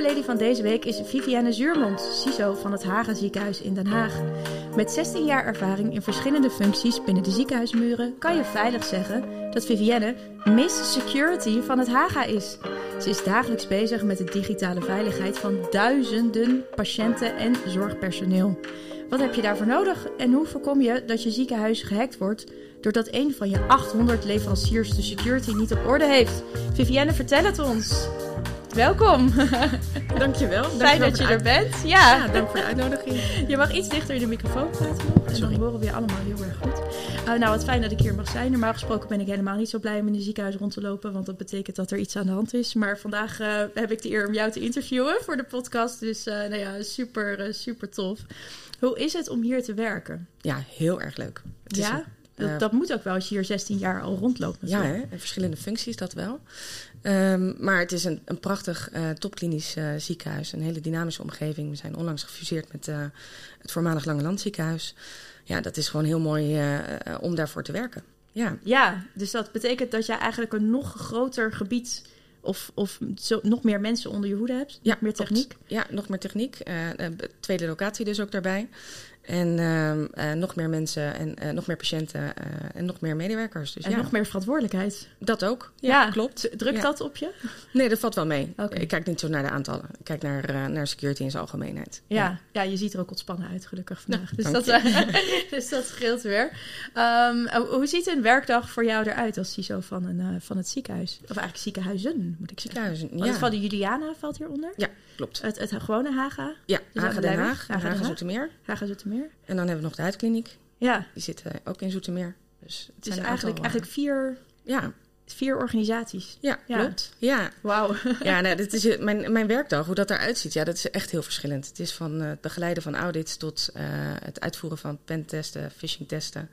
Cyberlady van deze week is Vivienne Zuurmond, CISO van het Haga ziekenhuis in Den Haag. Met 16 jaar ervaring in verschillende functies binnen de ziekenhuismuren kan je veilig zeggen dat Vivienne Miss Security van het Haga is. Ze is dagelijks bezig met de digitale veiligheid van duizenden patiënten en zorgpersoneel. Wat heb je daarvoor nodig en hoe voorkom je dat je ziekenhuis gehackt wordt doordat een van je 800 leveranciers de security niet op orde heeft? Vivienne, vertel het ons. Welkom. Dankjewel. Fijn dat je er bent. Ja. ja, dank voor de uitnodiging. Je mag iets dichter in de microfoon praten nog. En dan horen we je allemaal heel erg goed. Uh, nou, wat fijn dat ik hier mag zijn. Normaal gesproken ben ik helemaal niet zo blij om in een ziekenhuis rond te lopen. Want dat betekent dat er iets aan de hand is. Maar vandaag uh, heb ik de eer om jou te interviewen voor de podcast. Dus uh, nou ja, super, super tof. Hoe is het om hier te werken? Ja, heel erg leuk. Het ja? Is, dat, dat, moet ook wel als je hier 16 jaar al rondloopt. Natuurlijk. Ja, hè? in verschillende functies dat wel. Um, maar het is een, een prachtig uh, topklinisch uh, ziekenhuis. Een hele dynamische omgeving. We zijn onlangs gefuseerd met uh, het voormalig Lange Land ziekenhuis. Ja, dat is gewoon heel mooi om daarvoor te werken. Ja. ja, dus dat betekent dat jij eigenlijk een nog groter gebied of, of zo, nog meer mensen onder je hoede hebt? Ja, meer techniek? Ja, nog meer techniek. tweede locatie dus ook daarbij. En uh, nog meer mensen en uh, nog meer patiënten uh, en nog meer medewerkers. Dus en ja. nog meer verantwoordelijkheid. Dat ook. Ja, ja. klopt. Drukt ja. dat op je? Nee, dat valt wel mee. Okay. Ik kijk niet zo naar de aantallen. Ik kijk naar, naar security in zijn algemeenheid. Ja. ja, je ziet er ook ontspannen uit, gelukkig vandaag. dus, dat, dus dat scheelt weer. Um, hoe ziet een werkdag voor jou eruit als CISO van, een, van het ziekenhuis? Of eigenlijk ziekenhuizen, moet ik zeggen. Ziekenhuizen, ja. Van de Juliana valt hieronder? Ja, klopt. Het, het gewone Haga? Ja, dus Haga Den Haag. Haga, Haga Zoetermeer. Haga Zoetermeer. En dan hebben we nog de huidkliniek. Ja. Die zit uh, ook in Zoetermeer. Dus het dus zijn eigenlijk, aantal, eigenlijk vier, ja. vier organisaties. Ja, ja. klopt. Ja. Wauw. ja, nou, dit is mijn, mijn werkdag, hoe dat eruit ziet, ja, dat is echt heel verschillend. Het is van uh, het begeleiden van audits tot uh, het uitvoeren van pentesten, phishingtesten.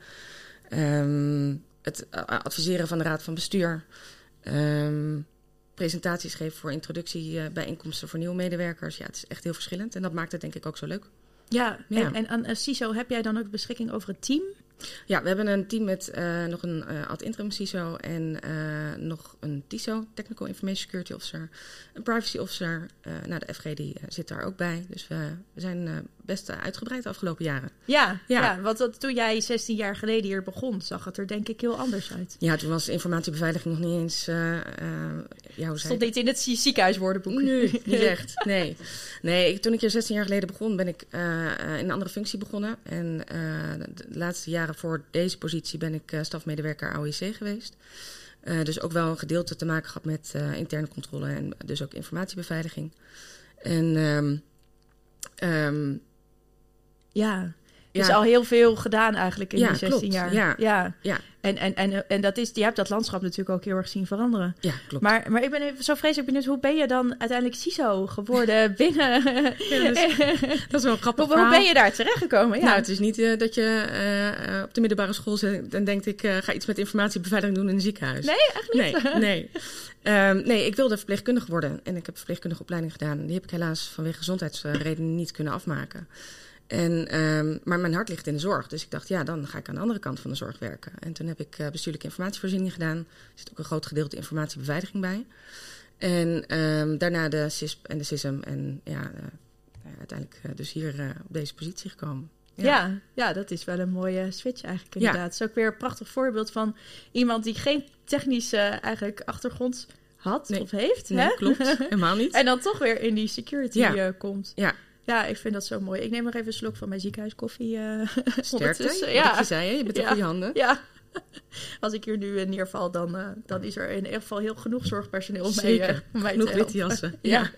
Um, het adviseren van de raad van bestuur. Um, presentaties geven voor introductiebijeenkomsten voor nieuwe medewerkers. Ja, het is echt heel verschillend. En dat maakt het denk ik ook zo leuk. Ja, ja. en, en CISO heb jij dan ook beschikking over het team? Ja, we hebben een team met uh, nog een uh, ad-interim CISO en uh, nog een TISO, Technical Information Security Officer, een Privacy Officer. nou, de FG die zit daar ook bij. Dus we, we zijn best uitgebreid de afgelopen jaren. Ja, ja. ja want dat, toen jij 16 jaar geleden hier begon, zag het er denk ik heel anders uit. Ja, toen was informatiebeveiliging nog niet eens... ja, hoe Stond niet in het ziekenhuiswoordenboek. Nee, niet echt. Nee. nee toen ik hier 16 jaar geleden begon, ben ik in een andere functie begonnen. En de laatste jaren voor deze positie ben ik uh, stafmedewerker AOIC geweest. Uh, dus ook wel een gedeelte te maken gehad met uh, interne controle en dus ook informatiebeveiliging. En um, um, ja, dus ja. al heel veel gedaan eigenlijk in die 16 klopt. jaar. Ja, ja. ja. En, en, en, en dat is, je hebt dat landschap natuurlijk ook heel erg zien veranderen. Ja, klopt. Maar, maar ik ben even zo vreselijk benieuwd, hoe ben je dan uiteindelijk CISO geworden binnen... Ja, dat, is, dat is wel een grappig hoe, hoe ben je daar terechtgekomen? Ja. Nou, het is niet uh, dat je uh, op de middelbare school zit en denkt... ik uh, ga iets met informatiebeveiliging doen in een ziekenhuis. Nee, echt niet? Nee, nee. Um, nee, ik wilde verpleegkundige worden en ik heb verpleegkundige opleiding gedaan. Die heb ik helaas vanwege gezondheidsredenen niet kunnen afmaken. En, um, maar mijn hart ligt in de zorg. Dus ik dacht, ja, dan ga ik aan de andere kant van de zorg werken. En toen heb ik uh, bestuurlijke informatievoorziening gedaan. Er zit ook een groot gedeelte informatiebeveiliging bij. En um, daarna de CISP en de CISM. En ja, uh, uiteindelijk uh, dus hier op deze positie gekomen. Ja. Ja, ja, dat is wel een mooie switch eigenlijk inderdaad. Het is ook weer een prachtig voorbeeld van iemand die geen technische eigenlijk achtergrond had nee. of heeft. Nee, hè? klopt. Helemaal niet. en dan toch weer in die security komt. Ja, ja, ik vind dat zo mooi. Ik neem nog even een slok van mijn ziekenhuiskoffie. Uh, Sterkte, ja. je zei, hè? je bent ja. op goede handen. Ja, als ik hier nu neerval, dan, uh, dan is er in ieder geval heel genoeg zorgpersoneel Zeker. mee, uh, mij genoeg te witte jassen. ja.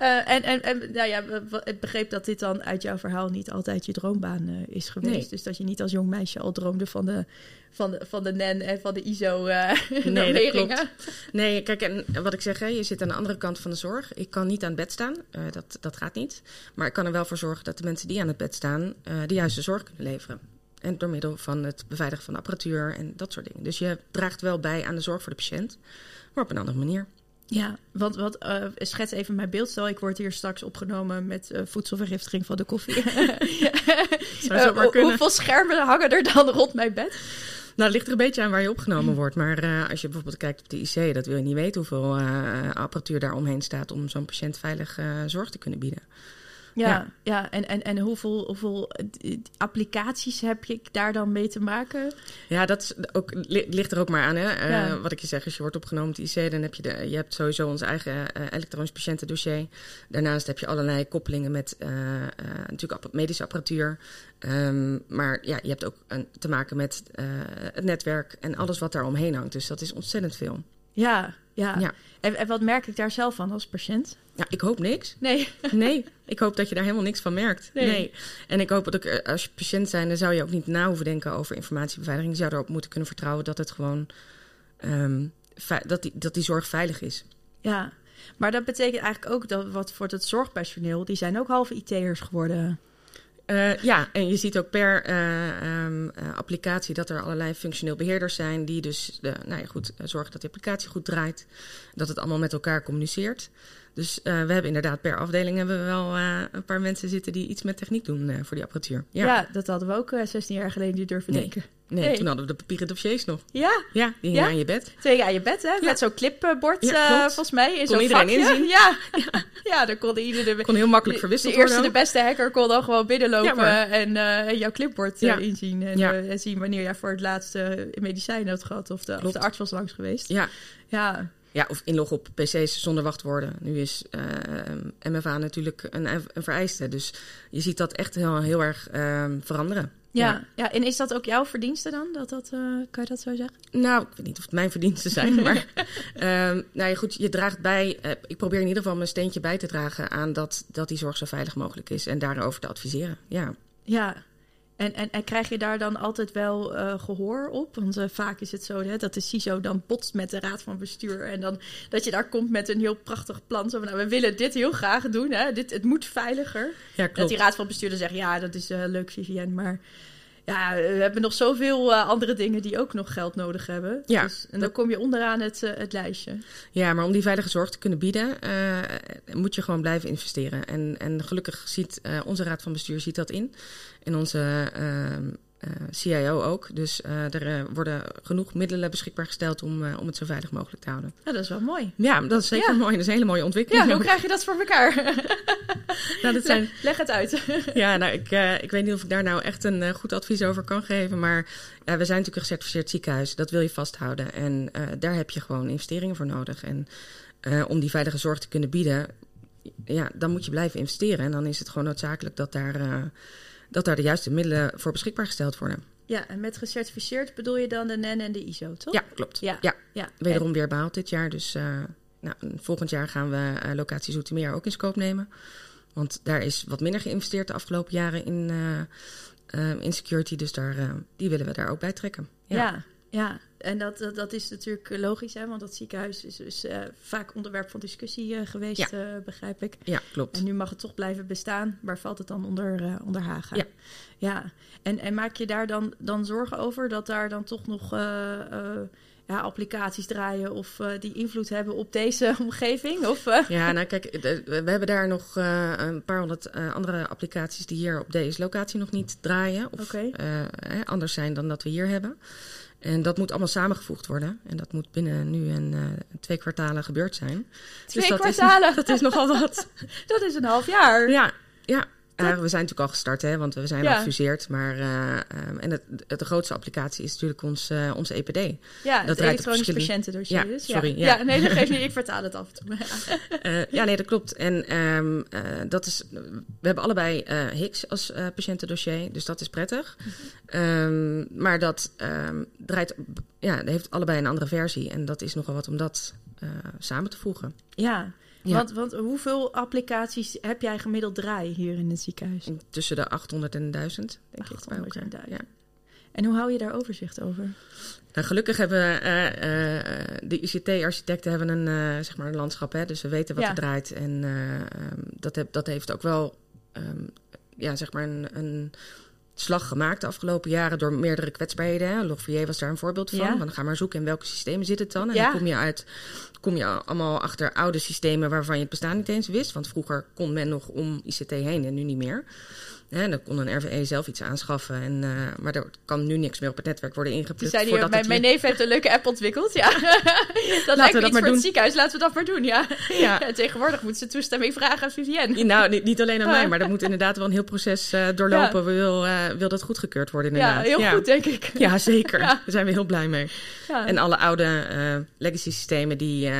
Uh, en, en, en nou ja, ik begreep dat dit dan uit jouw verhaal niet altijd je droombaan uh, is geweest. Nee. Dus dat je niet als jong meisje al droomde van de, van de, van de NEN en van de ISO uh, nee, dat klopt. Nee, kijk, en wat ik zeg, hè, je zit aan de andere kant van de zorg. Ik kan niet aan het bed staan, dat, dat gaat niet. Maar ik kan er wel voor zorgen dat de mensen die aan het bed staan... de juiste zorg kunnen leveren. En door middel van het beveiligen van de apparatuur en dat soort dingen. Dus je draagt wel bij aan de zorg voor de patiënt, maar op een andere manier. Ja, want wat, uh, schets even mijn beeld. Stel, ik word hier straks opgenomen met uh, voedselvergiftiging van de koffie. uh, hoeveel schermen hangen er dan rond mijn bed? Nou, het ligt er een beetje aan waar je opgenomen wordt. Maar als je bijvoorbeeld kijkt op de IC, dat wil je niet weten hoeveel apparatuur daar omheen staat om zo'n patiënt veilig zorg te kunnen bieden. Ja, ja. En, en, en hoeveel, hoeveel eh, applicaties heb je daar dan mee te maken? Ja, dat is ook, ligt er ook maar aan. Hè? Eh, wat ik je zeg, als je wordt opgenomen op de IC, dan heb je, de, je hebt sowieso ons eigen uh, elektronisch patiëntendossier. Daarnaast heb je allerlei koppelingen met uh, natuurlijk medische apparatuur. Um, maar ja, je hebt ook een, te maken met het netwerk en alles wat daar omheen hangt. Dus dat is ontzettend veel. Ja, ja. ja. En, en wat merk ik daar zelf van als patiënt? Ja, ik hoop niks. Nee. Nee, ik hoop dat je daar helemaal niks van merkt. Nee. En ik hoop dat ik, eh, als je patiënt zijn, dan zou je ook niet na hoeven denken over informatiebeveiliging. Je zou erop moeten kunnen vertrouwen dat het gewoon, um, dat, die, dat die zorg veilig is. Ja, maar dat betekent eigenlijk ook dat wat voor het zorgpersoneel, die zijn ook halve IT'ers geworden. Uh, ja, en je ziet ook per uh, um, uh, applicatie dat er allerlei functioneel beheerders zijn die dus nou ja, goed, zorgen dat de applicatie goed draait, dat het allemaal met elkaar communiceert. Dus uh, we hebben inderdaad per afdeling hebben we wel uh, een paar mensen zitten die iets met techniek doen uh, voor die apparatuur. Ja. ja. dat hadden we ook 16 jaar geleden niet durven nee. denken. Nee, nee, toen hadden we de papieren dossiers nog. Ja. Ja, die hingen aan je bed. Twee aan je bed, hè? Ja. Met zo'n clipbord, volgens mij. In kon iedereen vakje. inzien. Ja. ja. daar kon iedereen... Kon heel makkelijk verwisseld de, de eerste, de beste hacker kon dan gewoon binnenlopen en, jouw clipboard inzien. En, en, zien wanneer jij voor het laatste medicijn had gehad of de, of de arts was langs geweest. Ja. Ja. Ja, of inloggen op PC's zonder wachtwoorden. Nu is uh, eh, MFA natuurlijk een, een, vereiste. Dus je ziet dat echt heel, heel erg uh, veranderen. Ja, ja, ja. en is dat ook jouw verdienste dan? Dat dat, uh, kan je dat zo zeggen? Nou, ik weet niet of het mijn verdiensten zijn. maar ehm, nou ja, goed, je draagt bij. Uh, ik probeer in ieder geval mijn steentje bij te dragen aan dat, dat die zorg zo veilig mogelijk is. En daarover te adviseren. Ja. Ja, en, en, en, krijg je daar dan altijd wel uh, gehoor op? Want uh, vaak is het zo hè, dat de CISO dan botst met de raad van bestuur. En dan dat je daar komt met een heel prachtig plan. Zo van, nou, we willen dit heel graag doen. Hè? Dit, het moet veiliger. Ja, dat die raad van bestuur dan zegt, ja, dat is uh, leuk, Vivienne. Maar ja, we hebben nog zoveel uh, andere dingen die ook nog geld nodig hebben. Ja, dus, en dan kom je onderaan het, uh, het lijstje. Ja, maar om die veilige zorg te kunnen bieden, uh, moet je gewoon blijven investeren. En, en gelukkig ziet onze raad van bestuur ziet dat in. En onze ehm, CIO ook. Dus uh, er uh, worden genoeg middelen beschikbaar gesteld om, om het zo veilig mogelijk te houden. Ja, dat is wel mooi. Ja, dat is zeker mooi. Dat is een hele mooie ontwikkeling. Ja, hoe krijg je dat voor elkaar? nou, dat zijn... leg, het uit. ja, nou, ik, ik weet niet of ik daar nou echt een goed advies over kan geven. Maar we zijn natuurlijk een gecertificeerd ziekenhuis. Dat wil je vasthouden. En daar heb je gewoon investeringen voor nodig. En om die veilige zorg te kunnen bieden, ja, dan moet je blijven investeren. En dan is het gewoon noodzakelijk dat daar dat daar de juiste middelen voor beschikbaar gesteld worden. Ja, en met gecertificeerd bedoel je dan de NEN en de ISO, toch? Ja, klopt. Ja, ja. ja. wederom weer behaald dit jaar. Dus uh, nou, volgend jaar gaan we uh, locatie Zoetermeer ook in scope nemen. Want daar is wat minder geïnvesteerd de afgelopen jaren in, uh, in security. Dus daar, die willen we daar ook bij trekken. Ja, ja. ja. En dat, dat, dat, is natuurlijk logisch, hè? want dat ziekenhuis is dus uh, vaak onderwerp van discussie uh, geweest, ja. uh, begrijp ik. Ja, klopt. En nu mag het toch blijven bestaan. Waar valt het dan onder, onder Haga? Ja. ja. En, en maak je daar dan, dan zorgen over dat daar dan toch nog ja, applicaties draaien of die invloed hebben op deze omgeving? Of, Ja, nou kijk, we hebben daar nog een paar honderd andere applicaties die hier op deze locatie nog niet draaien. Of okay. anders zijn dan dat we hier hebben. En dat moet allemaal samengevoegd worden. En dat moet binnen nu en uh, twee kwartalen gebeurd zijn. Twee dus dat kwartalen? Is, dat is nogal wat. dat is een half jaar. Ja, ja. Uh, we zijn natuurlijk al gestart, hè, want we zijn ja. al gefuseerd. Maar, uh, um, en het, het, de grootste applicatie is natuurlijk ons, uh, onze EPD. Ja, dat het elektronisch patiëntendossier. Ja, dus, sorry. Ja. ja. nee, dat geeft niet. Ik vertaal het af en toe. ja. nee, dat klopt. En um, dat is, we hebben allebei HIX als patiëntendossier, dus dat is prettig. -hmm. um, maar dat draait, ja, heeft allebei een andere versie. En dat is nogal wat om dat samen te voegen. Ja, Ja. Want, want hoeveel applicaties heb jij gemiddeld draaien hier in het ziekenhuis? Tussen de 800 en 1000, denk ik. bij 800 en elkaar. 1000. Ja. En hoe hou je daar overzicht over? Nou, gelukkig hebben eh, de ICT-architecten hebben een, eh, zeg maar een landschap, hè, dus we weten wat Ja. er draait. En eh, ehm, dat, heb, dat heeft ook wel ehm, ja, zeg maar een, een slag gemaakt de afgelopen jaren door meerdere kwetsbaarheden. Log4j was daar een voorbeeld van. Ja. Want ga maar zoeken in welke systemen zit het dan. En Ja. dan kom je uit, kom je allemaal achter oude systemen waarvan je het bestaan niet eens wist. Want vroeger kon men nog om ICT heen en nu niet meer. Hè, dan kon een RVE zelf iets aanschaffen. En, eh, maar er kan nu niks meer op het netwerk worden ingeplukt. zei mijn, mijn neef heeft een leuke app ontwikkeld. Ja, dat lijkt me dat iets voor doen. het ziekenhuis. Laten we dat maar doen, ja. Ja. Ja, tegenwoordig moeten ze toestemming vragen aan Vivienne. Nou, niet, niet alleen aan Ja. mij, maar er moet inderdaad wel een heel proces eh, doorlopen. Wil, eh, wil dat goedgekeurd worden Ja, inderdaad. heel goed, denk ik. Ja, zeker. Ja. Daar zijn we heel blij mee. Ja. En alle oude legacy systemen, die,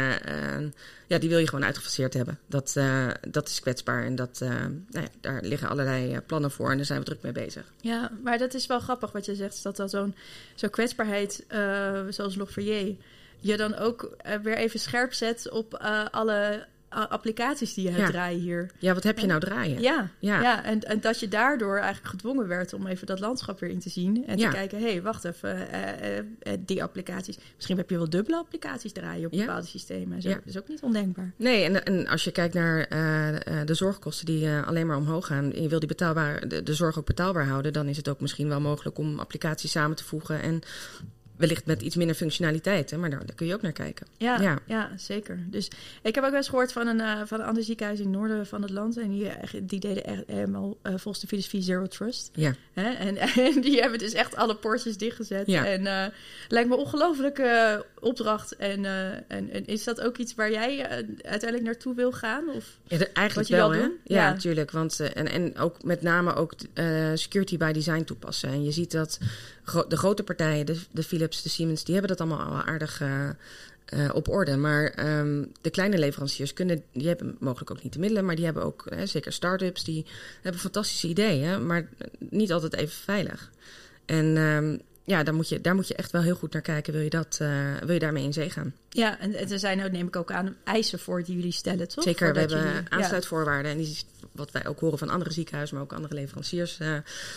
ja, die wil je gewoon uitgefaseerd hebben. Dat, eh, dat is kwetsbaar en dat, eh, nou ja, daar liggen allerlei eh, plannen voor en daar zijn we druk mee bezig. Ja, maar dat is wel grappig wat je zegt. Dat dan zo'n zo'n kwetsbaarheid, eh, zoals Log4j, je dan ook eh, weer even scherp zet op eh, alle eh, applicaties die je hebt Ja. draaien hier. Ja, wat heb je nou draaien? Ja, ja. Ja. en, en dat je daardoor eigenlijk gedwongen werd om even dat landschap weer in te zien. En Ja. te kijken, hé, hey, wacht even, eh, eh, eh, die applicaties. Misschien heb je wel dubbele applicaties draaien op bepaalde systemen. en Zo. Ja. Dat is ook niet ondenkbaar. Nee, en, en als je kijkt naar de zorgkosten die alleen maar omhoog gaan... en je wil die betaalbaar, de, de zorg ook betaalbaar houden... dan is het ook misschien wel mogelijk om applicaties samen te voegen... en wellicht met iets minder functionaliteiten, maar daar, daar kun je ook naar kijken. Ja, ja. Ja. zeker. Dus ik heb ook wel eens gehoord van een, eh, van een ander ziekenhuis in het noorden van het land. En die, eh, die deden echt helemaal eh, volgens de filosofie Zero Trust. Ja, Hè? En, en die hebben dus echt alle poortjes dichtgezet. Ja. En lijkt me een ongelofelijke opdracht. En, eh, en, en is dat ook iets waar jij eh, uiteindelijk naartoe wil gaan? Of? Ja, de- eigenlijk Wat je wel, hè? Ja, Ja. natuurlijk. Want, eh, en, en ook met name ook security by design toepassen. En je ziet dat gro- de grote partijen, de, de Philips, de Siemens, die hebben dat allemaal al aardig op orde. Maar ehm, de kleine leveranciers kunnen, die hebben mogelijk ook niet de middelen, maar die hebben ook, hè, zeker start-ups, die hebben fantastische ideeën, maar niet altijd even veilig. En ehm, ja, daar moet, je, daar moet je echt wel heel goed naar kijken. Wil je, dat, eh, wil je daarmee in zee gaan? Ja, en, en er zijn neem ik ook aan, eisen voor die jullie stellen, toch? Zeker, we hebben jullie- ja. aansluitvoorwaarden. En die, wat wij ook horen van andere ziekenhuizen, maar ook andere leveranciers, eh,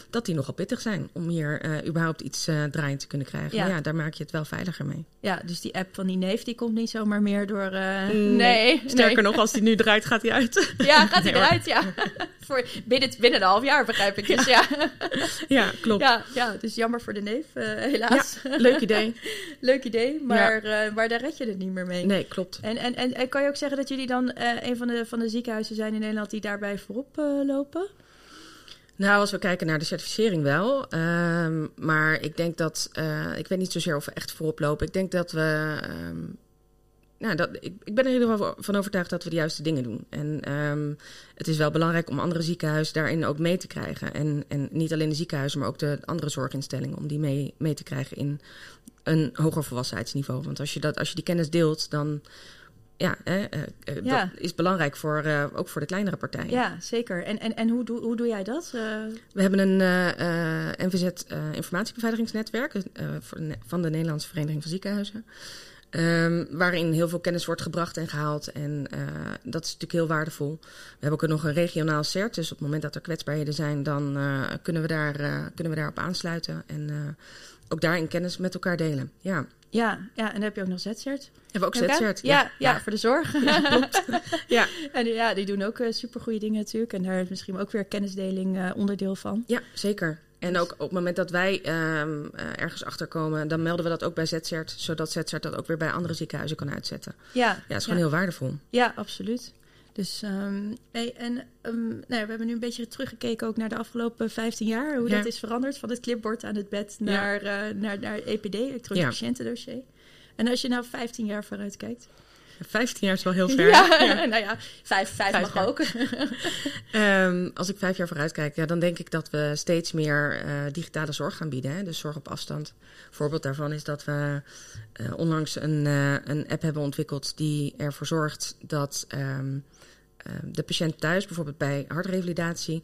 dat die nogal pittig zijn om hier eh, überhaupt iets eh draaiend te kunnen krijgen. Ja. Maar ja, daar maak je het wel veiliger mee. Ja, dus die app van die neef, die komt niet zomaar meer door... Mm, nee, Sterker nee. nog, als die nu draait, gaat hij uit. Ja, gaat hij Nee, eruit, ja. voor, binnen, binnen een half jaar, begrijp ik. Dus ja, ja, klopt. ja, ja dus jammer voor de neef, helaas. Leuk idee. Leuk idee, maar, maar daar red je het niet meer mee. Nee, klopt. En, en, en, en kan je ook zeggen dat jullie dan eh, een van de, van de ziekenhuizen zijn in Nederland die daarbij voorop eh, lopen? Nou, als we kijken naar de certificering wel. Ehm, maar ik denk dat, eh, ik weet niet zozeer of we echt voorop lopen. Ik denk dat we, ehm, nou, dat, ik, ik ben er in ieder geval van overtuigd dat we de juiste dingen doen. En ehm, het is wel belangrijk om andere ziekenhuizen daarin ook mee te krijgen. En, en niet alleen de ziekenhuizen, maar ook de andere zorginstellingen, om die mee, mee te krijgen in een hoger volwassenheidsniveau. Want als je, dat, als je die kennis deelt, dan ja, hè, eh, eh, Ja. dat is belangrijk voor, eh, ook voor de kleinere partijen. Ja, zeker. En, en, en hoe, doe, hoe doe jij dat? We hebben een eh, NVZ informatiebeveiligingsnetwerk van de Nederlandse Vereniging van Ziekenhuizen. Ehm, waarin heel veel kennis wordt gebracht en gehaald. En eh, dat is natuurlijk heel waardevol. We hebben ook nog een regionaal CERT. Dus op het moment dat er kwetsbaarheden zijn, dan eh, kunnen, we daar, eh, kunnen we daarop aansluiten. En ook daarin kennis met elkaar delen. Ja. ja, ja, en dan heb je ook nog ZCert. Hebben we ook? ZCERT? Ja, ja, voor de zorg. Ja. En ja, die doen ook super supergoeie dingen natuurlijk. En daar is misschien ook weer kennisdeling onderdeel van. Ja, zeker. En ook op het moment dat wij eh, ergens achterkomen, dan melden we dat ook bij ZCERT. Zodat ZCERT dat ook weer bij andere ziekenhuizen kan uitzetten. Ja, Ja, het is gewoon heel waardevol. Ja, absoluut. Dus, hey, en ehm, nou, ja, we hebben nu een beetje teruggekeken ook naar de afgelopen 15 jaar. Hoe Ja. dat is veranderd van het clipboard aan het bed naar, eh, naar, naar EPD, elektronisch patiëntendossier. En als je nou 15 jaar vooruit kijkt. 15 jaar is wel heel ver. Ja, Ja. nou ja, vijf, vijf, Vijf mag jaar. ook. Ehm, als ik vijf jaar vooruit kijk, ja, dan denk ik dat we steeds meer eh, digitale zorg gaan bieden. Hè? Dus zorg op afstand. Een voorbeeld daarvan is dat we eh, onlangs een, eh, een app hebben ontwikkeld die ervoor zorgt dat ehm, eh, de patiënt thuis, bijvoorbeeld bij hartrevalidatie,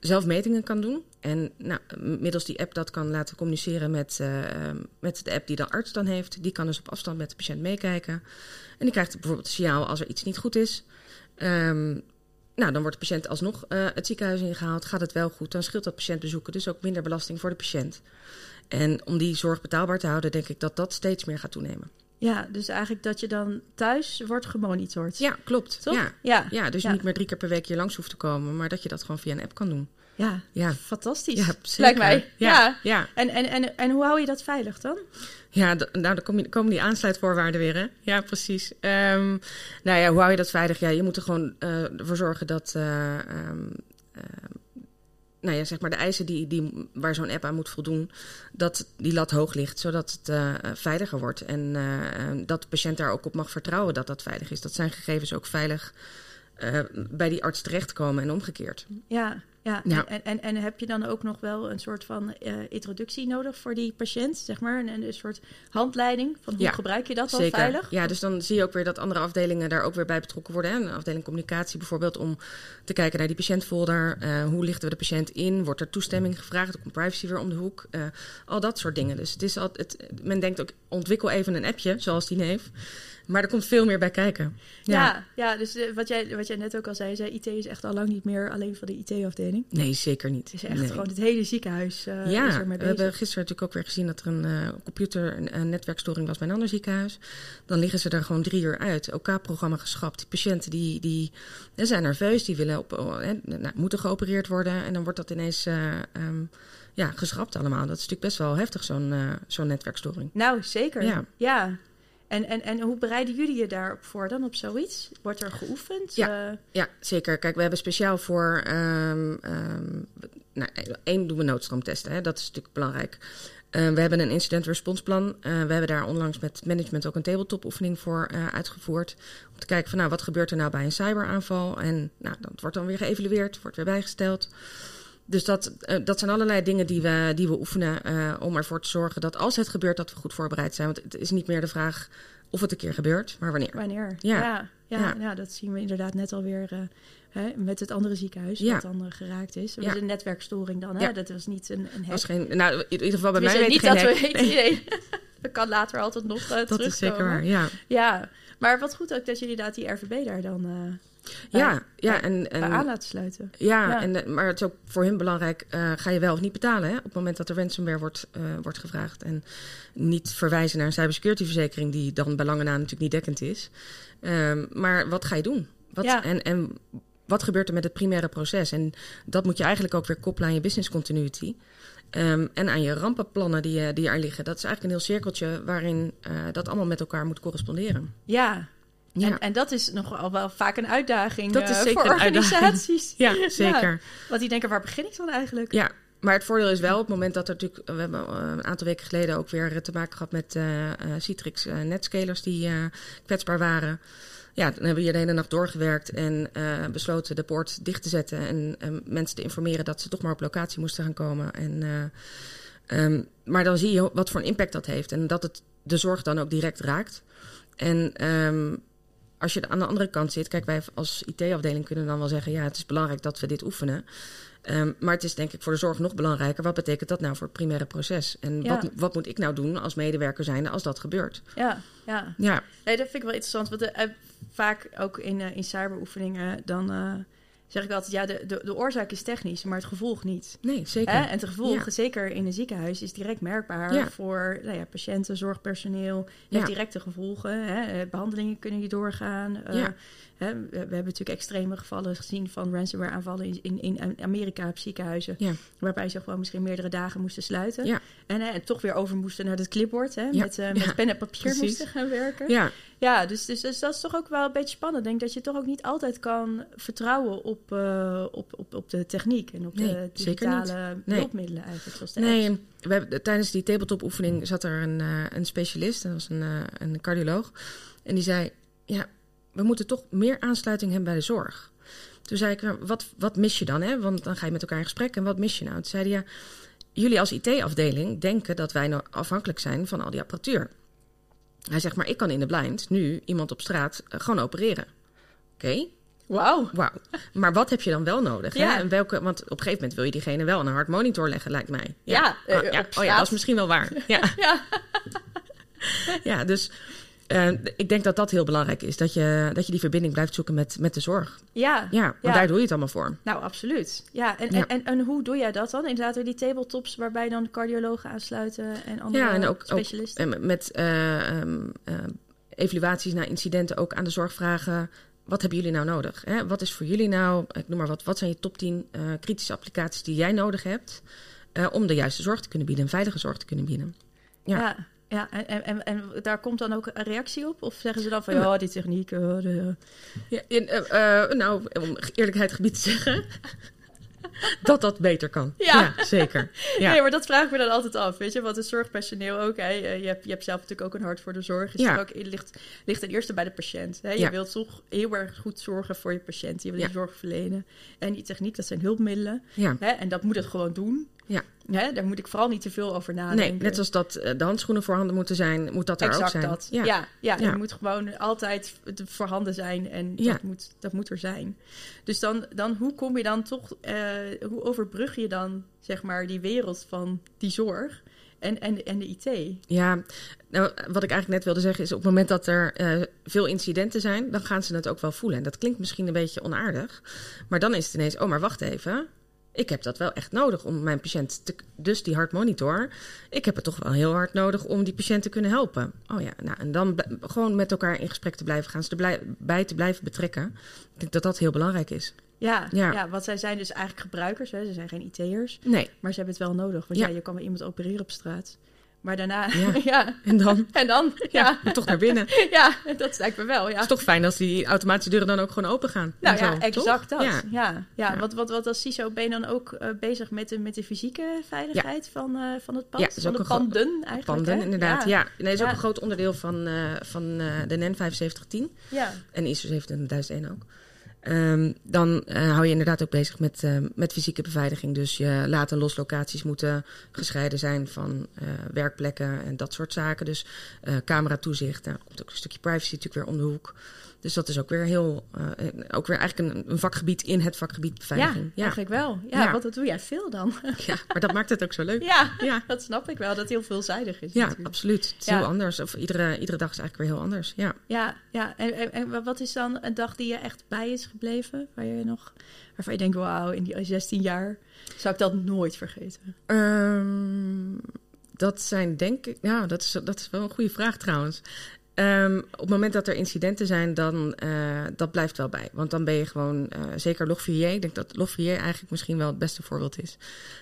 zelf metingen kan doen. En nou, middels die app dat kan laten communiceren met, uh, met de app die de arts dan heeft. Die kan dus op afstand met de patiënt meekijken. En die krijgt bijvoorbeeld een signaal als er iets niet goed is. Um, nou, dan wordt de patiënt alsnog uh, het ziekenhuis ingehaald. Gaat het wel goed, dan scheelt dat patiëntbezoeken. Dus ook minder belasting voor de patiënt. En om die zorg betaalbaar te houden, denk ik dat dat steeds meer gaat toenemen. Ja, dus eigenlijk dat je dan thuis wordt gemonitord. Ja, klopt. Toch? Ja, ja. ja dus niet meer drie keer per week hier langs hoeft te komen, maar dat je dat gewoon via een app kan doen. Ja, ja. fantastisch. Ja, Lijkt mij. Ja, ja. En, en, en, en hoe hou je dat veilig dan? Ja, nou, dan komen die aansluitvoorwaarden weer, hè? Ja, precies. Um, nou ja, hoe hou je dat veilig? Ja, je moet er gewoon uh, ervoor zorgen dat... Uh, um, uh, nou ja, zeg maar de eisen die, die, waar zo'n app aan moet voldoen, dat die lat hoog ligt, zodat het uh, veiliger wordt. En uh, dat de patiënt daar ook op mag vertrouwen dat dat veilig is. Dat zijn gegevens ook veilig uh, bij die arts terechtkomen en omgekeerd. Ja, ja. Ja. En, en, en heb je dan ook nog wel een soort van uh, introductie nodig voor die patiënt, zeg maar? Een, een soort handleiding van hoe Ja, gebruik je dat dan veilig? Ja, dus dan zie je ook weer dat andere afdelingen daar ook weer bij betrokken worden. Hè? Een afdeling communicatie bijvoorbeeld, om te kijken naar die patiëntfolder. Uh, hoe lichten we de patiënt in? Wordt er toestemming gevraagd? Er komt privacy weer om de hoek. Uh, al dat soort dingen. Dus het is al, het, men denkt ook, ontwikkel even een appje, zoals die neef. Maar er komt veel meer bij kijken. Ja, ja, dus uh, wat, jij, wat jij net ook al zei, zei, IT is echt al lang niet meer alleen van de IT-afdeling. Nee, zeker niet. Het is echt nee. gewoon het hele ziekenhuis uh, ja, is er mee we hebben gisteren natuurlijk ook weer gezien dat er een uh, computer, een, een, netwerkstoring was bij een ander ziekenhuis. Dan liggen ze er gewoon drie uur uit. OK-programma geschrapt. Die patiënten die, die, die zijn nerveus, die willen op, nou, moeten geopereerd worden. En dan wordt dat ineens um, ja, geschrapt allemaal. Dat is natuurlijk best wel heftig, zo'n zo'n netwerkstoring. Nou, zeker. Ja. ja. En, en, en hoe bereiden jullie je daarop voor dan, op zoiets? Wordt er geoefend? Ja, uh... ja zeker. Kijk, we hebben speciaal voor... Um, um, nou, één doen we noodstroomtesten, hè. dat is natuurlijk belangrijk. Uh, we hebben een incident response plan. Uh, we hebben daar onlangs met management ook een tabletop oefening voor uh, uitgevoerd. Om te kijken van nou, wat gebeurt er nou bij een cyberaanval? En nou, dat wordt dan weer geëvalueerd, wordt weer bijgesteld. Dus dat, uh, dat zijn allerlei dingen die we, die we oefenen uh, om ervoor te zorgen dat als het gebeurt, dat we goed voorbereid zijn. Want het is niet meer de vraag of het een keer gebeurt, maar wanneer. Wanneer, ja. Ja, ja, ja. ja dat zien we inderdaad net alweer uh, hè, met het andere ziekenhuis wat dan uh, geraakt is. Dat was een netwerkstoring dan, hè? Dat was niet een, een. Was geen, nou, in ieder geval bij mij Tenminste, weet niet dat we weten, nee. dat kan later altijd nog uh, Dat is zeker waar, ja. Ja, maar wat goed ook dat jullie inderdaad die RVB daar dan Ja, ja, en, en, aan laten sluiten. Ja, Ja. En, eh, maar het is ook voor hun belangrijk, uh, ga je wel of niet betalen hè, op het moment dat er ransomware wordt, uh, wordt gevraagd. En niet verwijzen naar een cybersecurity verzekering die dan bij lange na natuurlijk niet dekkend is. Um, maar wat ga je doen? Wat, Ja. en, en wat gebeurt er met het primaire proces? En dat moet je eigenlijk ook weer koppelen aan je business continuity. Um, en aan je rampenplannen die, die er liggen. Dat is eigenlijk een heel cirkeltje waarin uh, dat allemaal met elkaar moet corresponderen. Ja. Ja. En, en dat is nogal wel vaak een uitdaging Dat is uh, zeker voor organisaties. Ja, zeker. Ja, want die denken, waar begin ik dan eigenlijk? Ja, maar het voordeel is wel op het moment dat er natuurlijk... We hebben uh, een aantal weken geleden ook weer te maken gehad met uh, uh, Citrix uh, netscalers die uh, kwetsbaar waren. Ja, dan hebben we hier de hele nacht doorgewerkt en besloten de poort dicht te zetten. En mensen te informeren dat ze toch maar op locatie moesten gaan komen. En, um, maar dan zie je wat voor een impact dat heeft. En dat het de zorg dan ook direct raakt. En um, als je aan de andere kant zit, kijk, wij als IT-afdeling kunnen dan wel zeggen: ja, het is belangrijk dat we dit oefenen. Um, maar het is denk ik voor de zorg nog belangrijker. Wat betekent dat nou voor het primaire proces? En Ja. wat, wat moet ik nou doen als medewerker zijnde als dat gebeurt? Ja, ja. Ja, Nee, dat vind ik wel interessant. Want uh, vaak ook in, uh, in cyberoefeningen, dan uh, zeg ik altijd... ja, de, de, de oorzaak is technisch, maar het gevolg niet. nee, zeker. Hè? En het gevolg, Ja. zeker in een ziekenhuis, is direct merkbaar Ja. voor nou ja, patiënten, zorgpersoneel. Heeft Ja. directe gevolgen. Hè? Eh, Behandelingen kunnen je doorgaan. Uh, Ja. Hè? We, we hebben natuurlijk extreme gevallen gezien van ransomware aanvallen in, in, in Amerika op ziekenhuizen. Ja. Waarbij ze gewoon misschien meerdere dagen moesten sluiten. Ja. En, hè, en toch weer over moesten naar het clipboard. Hè? Ja. Met, uh, Ja. met pen en papier Precies. moesten gaan werken. Ja, Ja, dus, dus, dus dat is toch ook wel een beetje spannend. Ik denk dat je toch ook niet altijd kan vertrouwen op, uh, op, op, op de techniek en op Nee, de digitale Nee. hulpmiddelen eigenlijk. Zoals de nee, apps. we hebben, tijdens die tabletop-oefening zat er een, uh, een specialist, dat was een, een cardioloog. En die zei: Ja, we moeten toch meer aansluiting hebben bij de zorg. Toen zei ik: "Nou, wat, wat mis je dan? Hè? Want dan ga je met elkaar in gesprek. En wat mis je nou? Toen zei hij: Ja, jullie als IT-afdeling denken dat wij nou afhankelijk zijn van al die apparatuur. Hij zegt: Maar ik kan in de blind nu iemand op straat uh, gewoon opereren. Oké, okay. Wauw. Wauw. Maar wat heb je dan wel nodig? Ja. Hè? En welke, want op een gegeven moment wil je diegene wel aan een hartmonitor leggen, lijkt mij. Ja, Oh, eh, ja. oh ja, dat is misschien wel waar. Ja, Ja. ja dus eh, ik denk dat dat heel belangrijk is. Dat je, dat je die verbinding blijft zoeken met, met de zorg. Ja. Ja, want Ja. daar doe je het allemaal voor. Nou, absoluut. Ja, en, Ja. En, en, en hoe doe jij dat dan? Inderdaad, weer die tabletops waarbij dan cardiologen aansluiten en andere Ja, en ook, ook specialisten. eh, met eh, ehm, eh, evaluaties naar incidenten ook aan de zorg vragen. Wat hebben jullie nou nodig? Hè? Wat is voor jullie nou, ik noem maar wat, wat zijn je top 10 eh, kritische applicaties die jij nodig hebt om de juiste zorg te kunnen bieden, een veilige zorg te kunnen bieden? ja. Ja. en, en, en, daar komt dan ook een reactie op? Of zeggen ze dan van, ja, die techniek... eh, de- Ja, in, eh, eh, nou, om eerlijkheid gebied te zeggen, dat dat beter kan. Ja. zeker. Ja. Nee, maar dat vraag ik me dan altijd af, weet je. Want het zorgpersoneel ook, hè. Je hebt, je hebt zelf natuurlijk ook een hart voor de zorg. Ja. ook, het ligt, ligt ten eerste bij de patiënt. Hè. Je Ja. wilt toch heel erg goed zorgen voor je patiënt. Je wil Ja. die zorg verlenen. En die techniek, dat zijn hulpmiddelen. ja. Hè. En dat moet het gewoon doen. Ja. Hè. Daar moet ik vooral niet te veel over nadenken. Nee, net zoals dat eh, de handschoenen voorhanden moeten zijn, moet dat er exact ook zijn. dat. Ja, ja, ja, moet gewoon altijd voorhanden zijn en Ja. dat, moet, dat moet er zijn. Dus dan, dan hoe kom je dan toch, eh, hoe overbrug je dan zeg maar die wereld van die zorg en, en, en de IT? Ja, nou, wat ik eigenlijk net wilde zeggen is op het moment dat er eh, veel incidenten zijn, dan gaan ze het ook wel voelen. En dat klinkt misschien een beetje onaardig, maar dan is het ineens, oh maar wacht even, ik heb dat wel echt nodig om mijn patiënt te, dus die hartmonitor, ik heb het toch wel heel hard nodig om die patiënt te kunnen helpen. Oh ja, nou en dan gewoon met elkaar in gesprek te blijven gaan, ze erbij te blijven betrekken. Ik denk dat dat heel belangrijk is. Ja, ja. Ja. want zij zijn dus eigenlijk gebruikers, hè? ze zijn geen IT'ers, Nee, maar ze hebben het wel nodig. Want ja. Ja. je kan wel iemand opereren op straat. Maar daarna, Ja. ja. en dan En dan, ja, toch naar binnen. ja, dat lijkt me wel, ja. Het is toch fijn als die automatische deuren dan ook gewoon open gaan. Nou ja, zo, exact toch? dat. Ja. Ja. Wat, wat, wat als CISO ben je dan ook eh, bezig met de, met de fysieke veiligheid van, eh, van het pand? Ja, van ook de panden eigenlijk. Panden, hè? inderdaad. Ja, nee, dat is ook een groot onderdeel van, eh, van de NEN 7510 Ja. en ISO 27001 ook. Ehm, dan eh, hou je inderdaad ook bezig met, eh, met fysieke beveiliging. Dus je laat en loslocaties moeten gescheiden zijn van eh, werkplekken en dat soort zaken. Dus eh camera-toezicht, daar komt ook een stukje privacy natuurlijk weer om de hoek. Dus dat is ook weer heel, eh, ook weer eigenlijk een, een vakgebied in het vakgebied Ja, beveiliging. Ja, eigenlijk wel. Ja, Ja. want dat doe jij veel dan. ja, maar dat maakt het ook zo leuk. ja, Ja. dat snap ik wel. Dat het heel veelzijdig is Ja, natuurlijk. absoluut. Het is Ja. heel anders. Of iedere, iedere dag is eigenlijk weer heel anders. Ja. Ja, ja. En, en, en wat is dan een dag die je echt bij is gebleven? Waar je nog, waarvan je denkt, wauw, in die 16 jaar zou ik dat nooit vergeten. Ehm, dat zijn denk ik... Ja, dat is, dat is wel een goede vraag trouwens. Ehm, op het moment dat er incidenten zijn, dan eh, dat blijft wel bij. Want dan ben je gewoon, eh, zeker Log4j, ik denk dat Log4j eigenlijk misschien wel het beste voorbeeld is.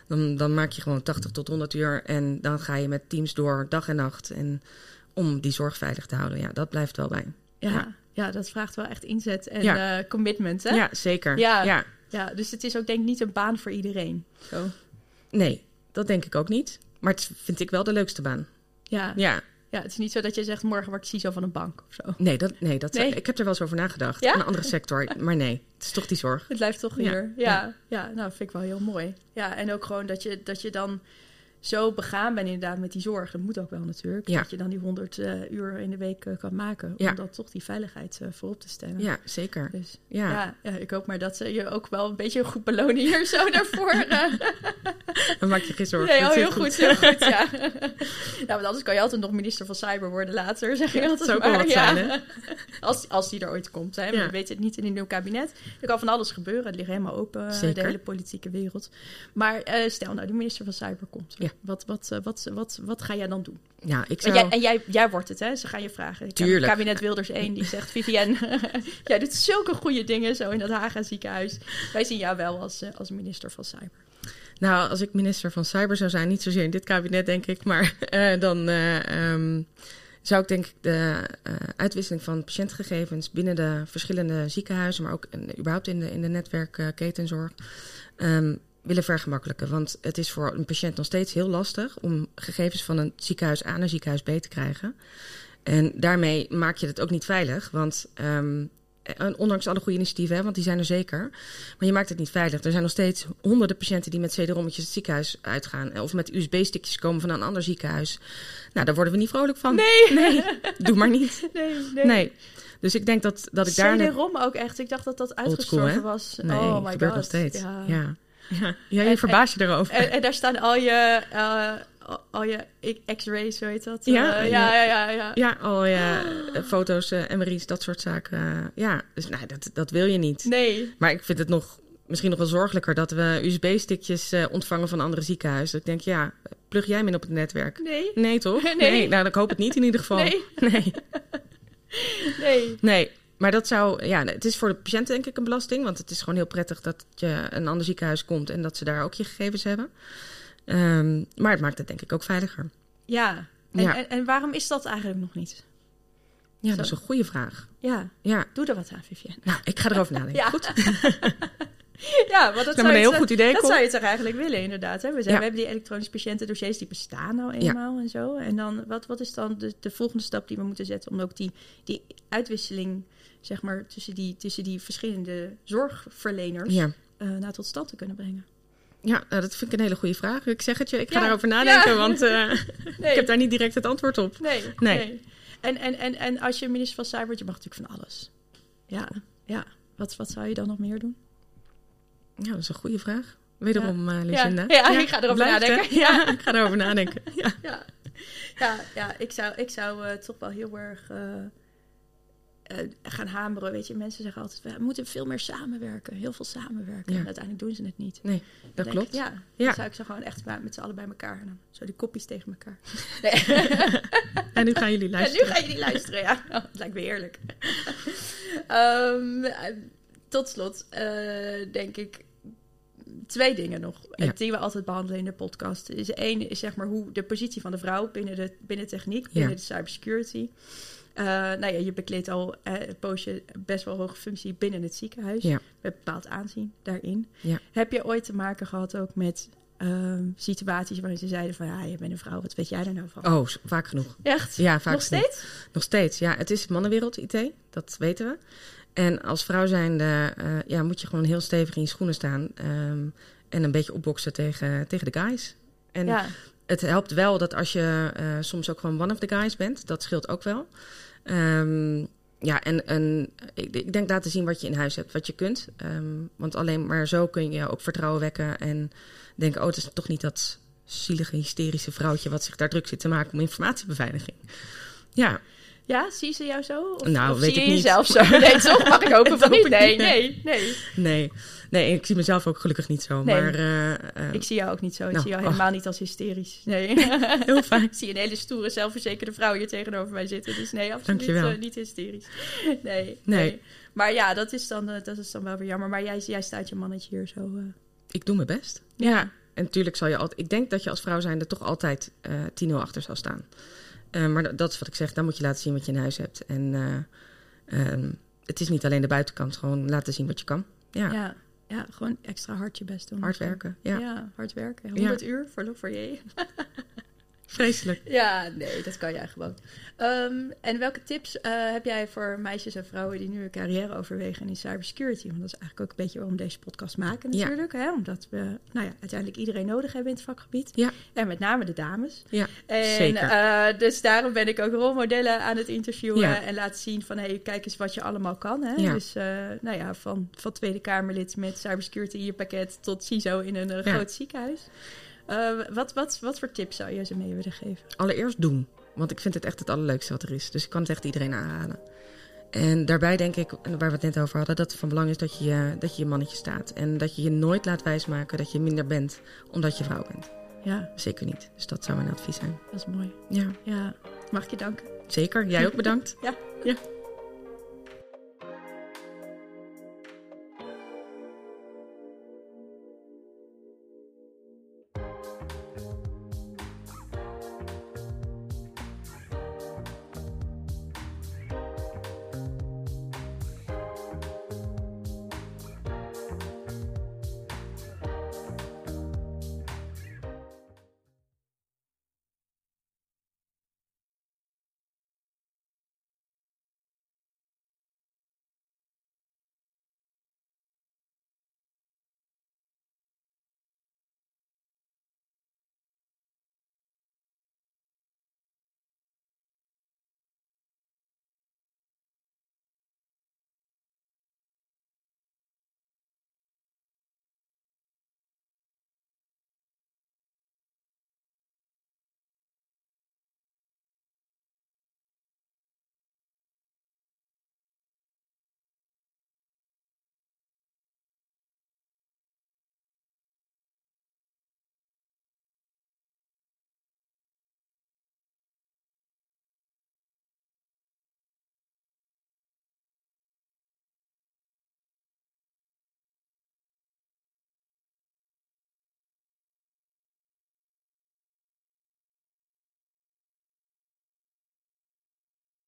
Dan, dan maak je gewoon 80 tot 100 uur en dan ga je met teams door dag en nacht. En om die zorg veilig te houden, ja, dat blijft wel bij. Ja, Ja. ja. dat vraagt wel echt inzet en Ja. eh, commitment, hè? Ja, zeker. Ja. ja. Ja, dus het is ook denk ik niet een baan voor iedereen. Zo. Nee, dat denk ik ook niet. Maar het vind ik wel de leukste baan. Ja. ja. Ja, het is niet zo dat je zegt morgen word ik CISO van een bank of zo. nee, dat, nee, dat, Nee. ik heb er wel eens over nagedacht. Ja? Een andere sector, maar nee, het is toch die zorg. Het blijft toch Ja. hier. Ja, ja. nou vind ik wel heel mooi. Ja, en ook gewoon dat je, dat je dan zo begaan bent inderdaad met die zorg. Dat moet ook wel natuurlijk. Ja. Dat je dan die 100 eh, uur in de week eh, kan maken. Ja. Om dan toch die veiligheid eh, voorop te stellen. Ja, zeker. Dus Ja. ja. Ik hoop maar dat ze je ook wel een beetje goed belonen hier zo daarvoor. Dan maak je geen zorgen. Nee, Dat oh, heel goed, heel goed, ja. ja, want anders kan je altijd nog minister van Cyber worden later, zeg je dat altijd maar. wat ja. zijn, hè? Als, als die er ooit komt, hè. Ja. We weten het niet in een nieuw kabinet. Er kan van alles gebeuren, het ligt helemaal open, Zeker. de hele politieke wereld. Maar stel nou, de minister van Cyber komt. Ja. Wat, wat, eh, wat, wat, wat ga jij dan doen? Ja, ik En, zou... jij, en jij, jij wordt het, hè? Ze gaan je vragen. Tuurlijk. Kabinet Wilders 1, die zegt... Vivienne, jij doet zulke goede dingen zo in dat Haga ziekenhuis. Wij zien jou wel als, eh, als minister van Cyber. Nou, als ik minister van Cyber zou zijn, niet zozeer in dit kabinet, denk ik, maar eh, dan eh, ehm, zou ik denk ik de uitwisseling van patiëntgegevens binnen de verschillende ziekenhuizen, maar ook in- überhaupt in de, in de netwerkketenzorg, ehm, willen vergemakkelijken. Want het is voor een patiënt nog steeds heel lastig om gegevens van een ziekenhuis A naar ziekenhuis B te krijgen. En daarmee maak je het ook niet veilig, want ehm, eh, ondanks alle goede initiatieven, hè, want die zijn er zeker. Maar je maakt het niet veilig. Er zijn nog steeds honderden patiënten die met CD-rommetjes het ziekenhuis uitgaan. eh, Of met USB-stickjes komen van een ander ziekenhuis. Nou, daar worden we niet vrolijk van. Nee. Nee, doe maar niet. Nee, nee. Nee. Dus ik denk dat, dat ik daar... CD-ROM ook echt. Ik dacht dat dat uitgestorven was. Nee, oh my gebeurt god. nog steeds. Ja. Ja. Ja. Ja, je En- verbaast je erover. En, en daar staan al je, eh, al je x-rays, zo heet dat? Ja, Eh, ja. ja, ja, ja, ja. Al ja, eh, foto's, eh, MRI's, dat soort zaken. ja, dus nou, dat, dat wil je niet. Nee. Maar ik vind het nog misschien nog wel zorgelijker dat we USB-stickjes ontvangen van andere ziekenhuizen. Ik denk, ja, plug jij hem in op het netwerk? Nee. Nee, toch? Nee. nou, ik hoop het niet in ieder geval. Nee. Nee. Nee. Nee. Maar dat zou, ja, het is voor de patiënt denk ik een belasting. Want het is gewoon heel prettig dat je een ander ziekenhuis komt en dat ze daar ook je gegevens hebben. Ehm, maar het maakt het denk ik ook veiliger. Ja. En, Ja. En, en waarom is dat eigenlijk nog niet? Ja, Zo. dat is een goede vraag. Ja. Ja, Doe er wat aan, Vivienne. nou, ik ga erover nadenken. Ja. Goed. Ja, want dat zou een je heel goed idee, Dat zou je toch eigenlijk willen, inderdaad. Hè? We, zijn, Ja. we hebben die elektronische patiëntendossiers, die bestaan nou Ja. eenmaal en zo. En dan, wat, wat is dan de, de volgende stap die we moeten zetten om ook die, die uitwisseling, zeg maar, tussen die, tussen die verschillende zorgverleners Ja. eh, nou, tot stand te kunnen brengen? Ja, nou, dat vind ik een hele goede vraag. Ik zeg het je, ik ga daarover nadenken, want eh, Nee. ik heb daar niet direct het antwoord op. Nee, Nee. nee. En, en, en, en als je minister van Cyber je mag natuurlijk van alles. Ja, ja. Wat, wat zou je dan nog meer doen? Ja, dat is een goede vraag. Wederom, Ja, Lucinda. ja, ik ga erover blijft, nadenken. Ja, ik ga erover nadenken. Ja. Ja, ja, ik zou, ik zou eh, toch wel heel erg eh, gaan hameren. Weet je, mensen zeggen altijd, we moeten veel meer samenwerken. Heel veel samenwerken. En uiteindelijk doen ze het niet. Nee, dat Dan klopt. ik, ja, Ja. dan zou ik ze gewoon echt met z'n allen bij elkaar. En dan zo die kopjes tegen elkaar. Nee. En nu gaan jullie nu luisteren. ga je die luisteren, ja. Oh, het lijkt me heerlijk. Ehm, eh, tot slot, denk ik, twee dingen nog. eh, Ja. Die we altijd behandelen in de podcast. Is één is zeg maar hoe de positie van de vrouw binnen de binnen techniek, Ja. binnen de cybersecurity. Eh nou ja, je bekleedt al eh, een poosje best wel hoge functie binnen het ziekenhuis. Ja. Met bepaald aanzien daarin. Heb je ooit te maken gehad ook met ehm, situaties waarin ze zeiden van... ja, je bent een vrouw, wat weet jij er nou van? Oh, vaak genoeg. Echt? Ja, vaak Nog genoeg. steeds? Nog steeds, ja. Het is mannenwereld, IT. Dat weten we. En als vrouw zijnde eh, ja, moet je gewoon heel stevig in je schoenen staan. ehm, en een beetje opboksen tegen, tegen de guys. En Ja. het helpt wel dat als je eh, soms ook gewoon one of the guys bent. Dat scheelt ook wel. Ehm, ja, en, en ik, ik denk laten zien wat je in huis hebt, wat je kunt. Ehm, want alleen maar zo kun je ook vertrouwen wekken. En denken, oh, het is toch niet dat zielige, hysterische vrouwtje... wat zich daar druk zit te maken om informatiebeveiliging. Ja, Ja, zie ze jou zo? Of, Nou, of weet zie ik je niet. jezelf zo? Nee, toch? Mag ik hopen van niet? Nee, nee, nee. nee. Nee, ik zie mezelf ook gelukkig niet zo. Nee. Maar eh, eh, Ik zie jou ook niet zo. Ik Nou, zie jou oh. helemaal niet als hysterisch. Nee. heel fijn. ik zie een hele stoere, zelfverzekerde vrouw hier tegenover mij zitten. Dus nee, absoluut eh, niet hysterisch. Nee, nee, Nee. Maar ja, dat is, dan, dat is dan wel weer jammer. Maar jij, jij staat je mannetje hier zo... Ik doe mijn best. Ja. En natuurlijk zal je altijd... Ik denk dat je als vrouw zijnde toch altijd eh 10-0 achter zal staan. Eh, maar dat, is wat ik zeg. Dan moet je laten zien wat je in huis hebt. En eh, ehm, het is niet alleen de buitenkant. Gewoon laten zien wat je kan. Ja, ja. ja, gewoon extra hard je best doen. hard werken. Ja, Ja, hard werken. 100 uur voor, voor je. vreselijk. Ja, nee, dat kan jij gewoon. Ehm, en welke tips eh, heb jij voor meisjes en vrouwen die nu een carrière overwegen in cybersecurity? Want dat is eigenlijk ook een beetje waarom we deze podcast maken Ja. natuurlijk. Hè? Omdat we nou ja, uiteindelijk iedereen nodig hebben in het vakgebied. Ja. En met name de dames. Ja, En, zeker. eh, dus daarom ben ik ook rolmodellen aan het interviewen Ja. en laten zien van hey, kijk eens wat je allemaal kan. Hè? Ja. Dus eh, nou ja, van, van Tweede Kamerlid met cybersecurity in je pakket tot CISO in een Ja. groot ziekenhuis. Eh, wat, wat, wat voor tips zou je ze mee willen geven? Allereerst doen. Want ik vind het echt het allerleukste wat er is. Dus ik kan het echt iedereen aanraden. En daarbij denk ik, waar we het net over hadden, dat het van belang is dat je, je- dat je je mannetje staat. En dat je je nooit laat wijsmaken dat je minder bent omdat je vrouw bent. Ja, Zeker niet. Dus dat zou mijn advies zijn. dat is mooi. Ja, Ja, mag ik je danken? zeker. Jij ook bedankt. Ja. ja.